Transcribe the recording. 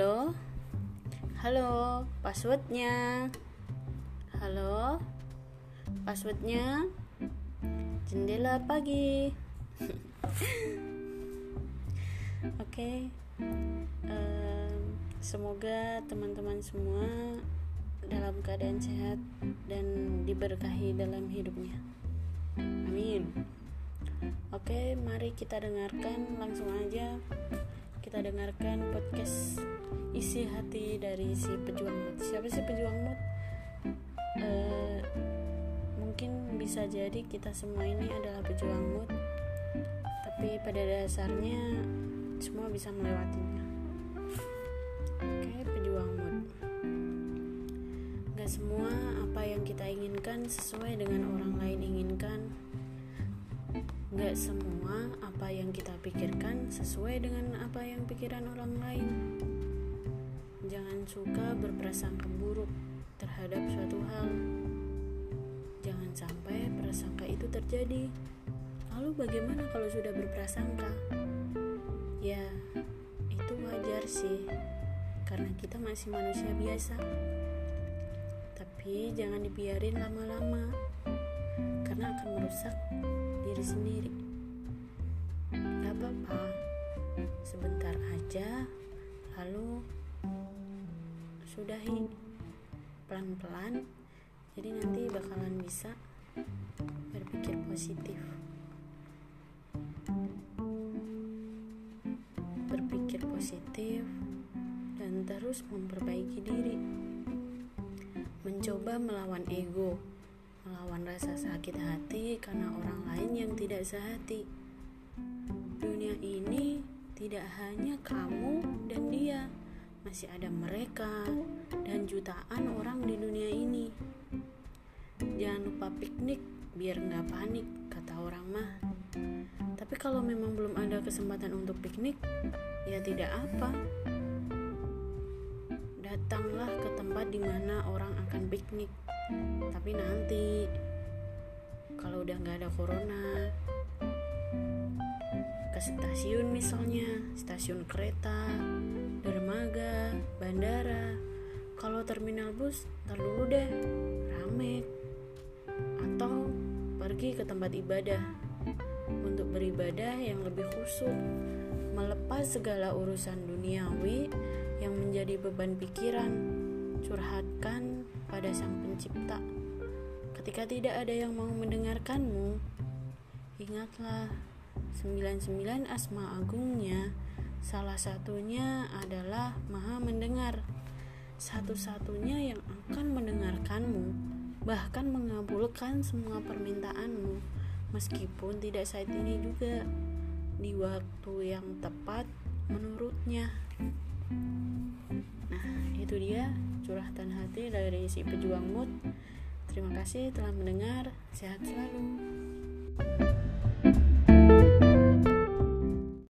Halo? Halo, passwordnya Halo? Passwordnya Jendela pagi Oke okay. um, Semoga teman-teman semua dalam keadaan sehat dan diberkahi dalam hidupnya. Amin. Oke, mari kita dengarkan langsung aja. Kita dengarkan podcast isi hati dari si pejuang mood. Siapa sih pejuang mood? Uh, mungkin bisa jadi kita semua ini adalah pejuang mood, tapi pada dasarnya semua bisa melewatinya. Oke, pejuang mood. Gak semua apa yang kita inginkan sesuai dengan orang lain inginkan. Gak semua apa yang kita pikirkan sesuai dengan apa yang pikiran orang lain. Jangan suka berprasangka buruk terhadap suatu hal. Jangan sampai prasangka itu terjadi. Lalu bagaimana kalau sudah berprasangka? Ya, itu wajar sih karena kita masih manusia biasa. Tapi jangan dibiarin lama-lama, karena akan merusak diri sendiri. Gak apa-apa, sebentar aja, lalu sudahi pelan-pelan. Jadi nanti bakalan bisa berpikir positif. Berpikir positif dan terus memperbaiki diri. Mencoba melawan ego, melawan rasa sakit hati karena orang lain yang tidak sehati. Dunia ini tidak hanya kamu dan dia, masih ada mereka dan jutaan orang di dunia ini. Jangan lupa piknik biar nggak panik, kata orang mah. Tapi kalau memang belum ada kesempatan untuk piknik, ya tidak apa datanglah ke tempat di mana orang akan piknik. Tapi nanti kalau udah nggak ada corona, ke stasiun misalnya, stasiun kereta, dermaga, bandara. Kalau terminal bus, tar dulu deh, rame. Atau pergi ke tempat ibadah untuk beribadah yang lebih khusyuk, melepas segala urusan duniawi yang menjadi beban pikiran, curhatkan pada Sang Pencipta. Ketika tidak ada yang mau mendengarkanmu, ingatlah 99 asma agungnya, salah satunya adalah Maha Mendengar. Satu-satunya yang akan mendengarkanmu, bahkan mengabulkan semua permintaanmu, meskipun tidak saat ini juga, di waktu yang tepat menurutnya. Nah, itu dia curhatan hati dari si pejuang mood. Terima kasih telah mendengar. Sehat selalu.